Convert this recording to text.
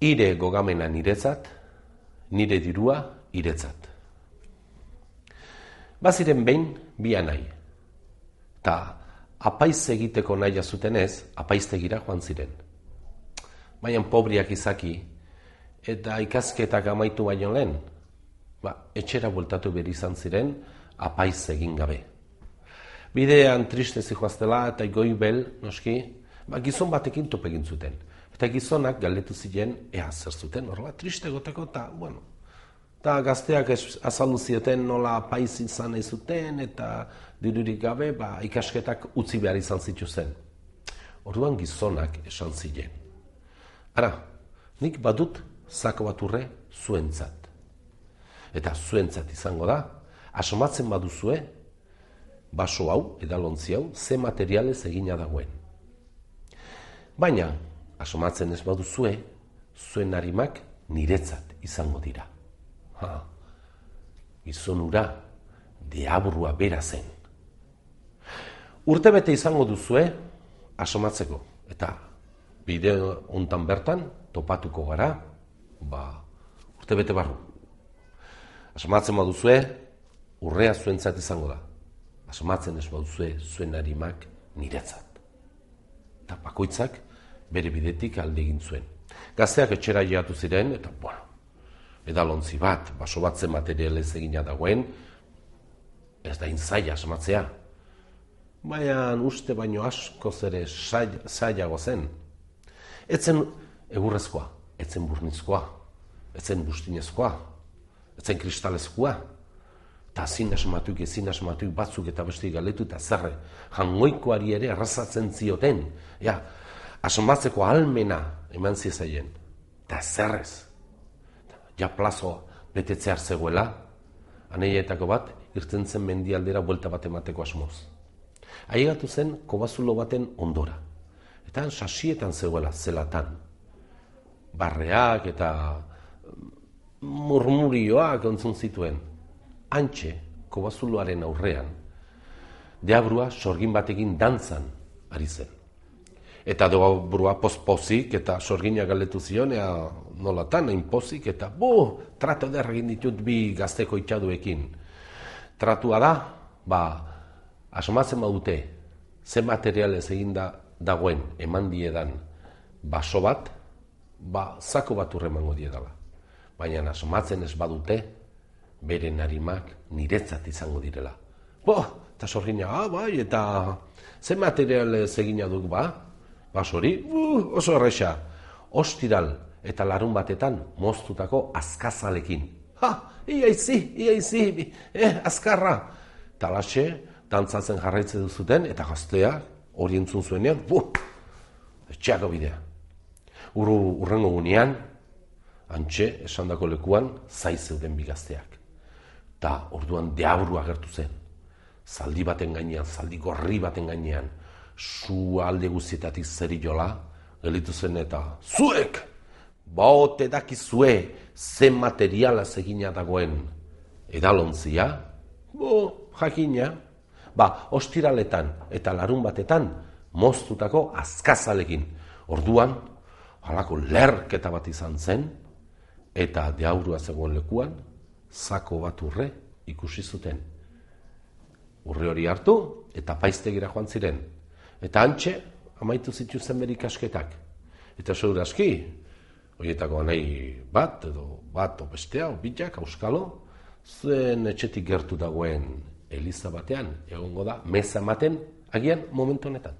ire gogamena niretzat, nire dirua iretzat. Baziren behin, bia nahi. Ta apaiz egiteko nahi zuten ez, apaiztegira joan ziren. Baina pobriak izaki, eta ikasketak amaitu baino lehen, ba, etxera bueltatu behar izan ziren, apaiz egin gabe. Bidean triste zijoaztela eta goi bel, noski, ba, gizon batekin topegin zuten. Eta gizonak galdetu ziren ea zer zuten, horrela triste goteko eta, bueno, eta gazteak azaldu zioten nola apaiz izan ez zuten eta dirurik gabe ba, ikasketak utzi behar izan zituzen. Orduan gizonak esan ziren. Ara, nik badut zako bat urre zuentzat. Eta zuentzat izango da, asomatzen baduzue, baso hau, edalontzi hau, ze materialez egina dagoen. Baina, asomatzen ez baduzue, zuen harimak niretzat izango dira. Ha, izon ura, deaburua bera zen. Urte bete izango duzue, asomatzeko, eta bide hontan bertan, topatuko gara, ba, urte bete barru. Asomatzen baduzue, urrea zuentzat izango da asmatzen ez bauzue zuen harimak niretzat. Eta bakoitzak bere bidetik alde egin zuen. Gazteak etxera jihatu ziren, eta bueno, edalontzi bat, baso bat zen materialez egina dagoen, ez da inzaia asmatzea. Baina uste baino asko zere zailago zen. Etzen egurrezkoa, etzen burnizkoa, etzen bustinezkoa, etzen kristalezkoa, eta zin asmatuik, ezin asmatuik batzuk eta beste galetu eta zerre, jangoikoari ere arrazatzen zioten, ja, asmatzeko almena eman ziezaien, eta zerrez, ja plazoa betetzear zegoela, aneietako bat, irten zen mendialdera buelta bat emateko asmoz. Aigatu zen kobazulo baten ondora, eta sasietan zegoela zelatan, barreak eta murmurioak ontzun zituen, antxe, kobazuloaren aurrean, deabrua sorgin batekin dantzan ari zen. Eta deabrua pospozik eta sorgina galetu zion, ea nolatan, hain pozik, eta bu, tratu eder egin ditut bi gazteko itxaduekin. Tratua da, ba, asomatzen badute, ze materialez egin da dagoen eman diedan baso bat, ba, zako bat urremango diedala. Baina asomatzen ez badute, bere narimak niretzat izango direla. Bo, eta sorgina, ah, bai, eta ze material egina duk, ba? Basori, uh, oso erresa. Ostiral eta larun batetan moztutako azkazalekin. Ha, iaizi, iaizi, eh, azkarra. Talaxe, dantzatzen jarraitze duzuten, eta gaztea, hori entzun zuenean, bu, etxeako bidea. Uru, urrengo gunean, antxe, esandako lekuan, zaizeuden bigazteak. Ta orduan deabru agertu zen. Zaldi baten gainean, zaldi gorri baten gainean, su alde guztietatik zeri jola, gelitu zen eta zuek, baote dakizue, ze materiala zegina dagoen edalontzia, bo, jakina, ba, ostiraletan eta larun batetan, moztutako azkazalekin. Orduan, halako lerketa bat izan zen, eta deaurua zegoen lekuan, zako bat urre ikusi zuten. Urre hori hartu eta paiztegira joan ziren. Eta antxe, amaitu zitu zen asketak. Eta segura aski, horietako nahi bat, edo bat, o bestea, o bitak, auskalo, zuen etxetik gertu dagoen Eliza batean, egongo da, meza maten, agian momentu honetan.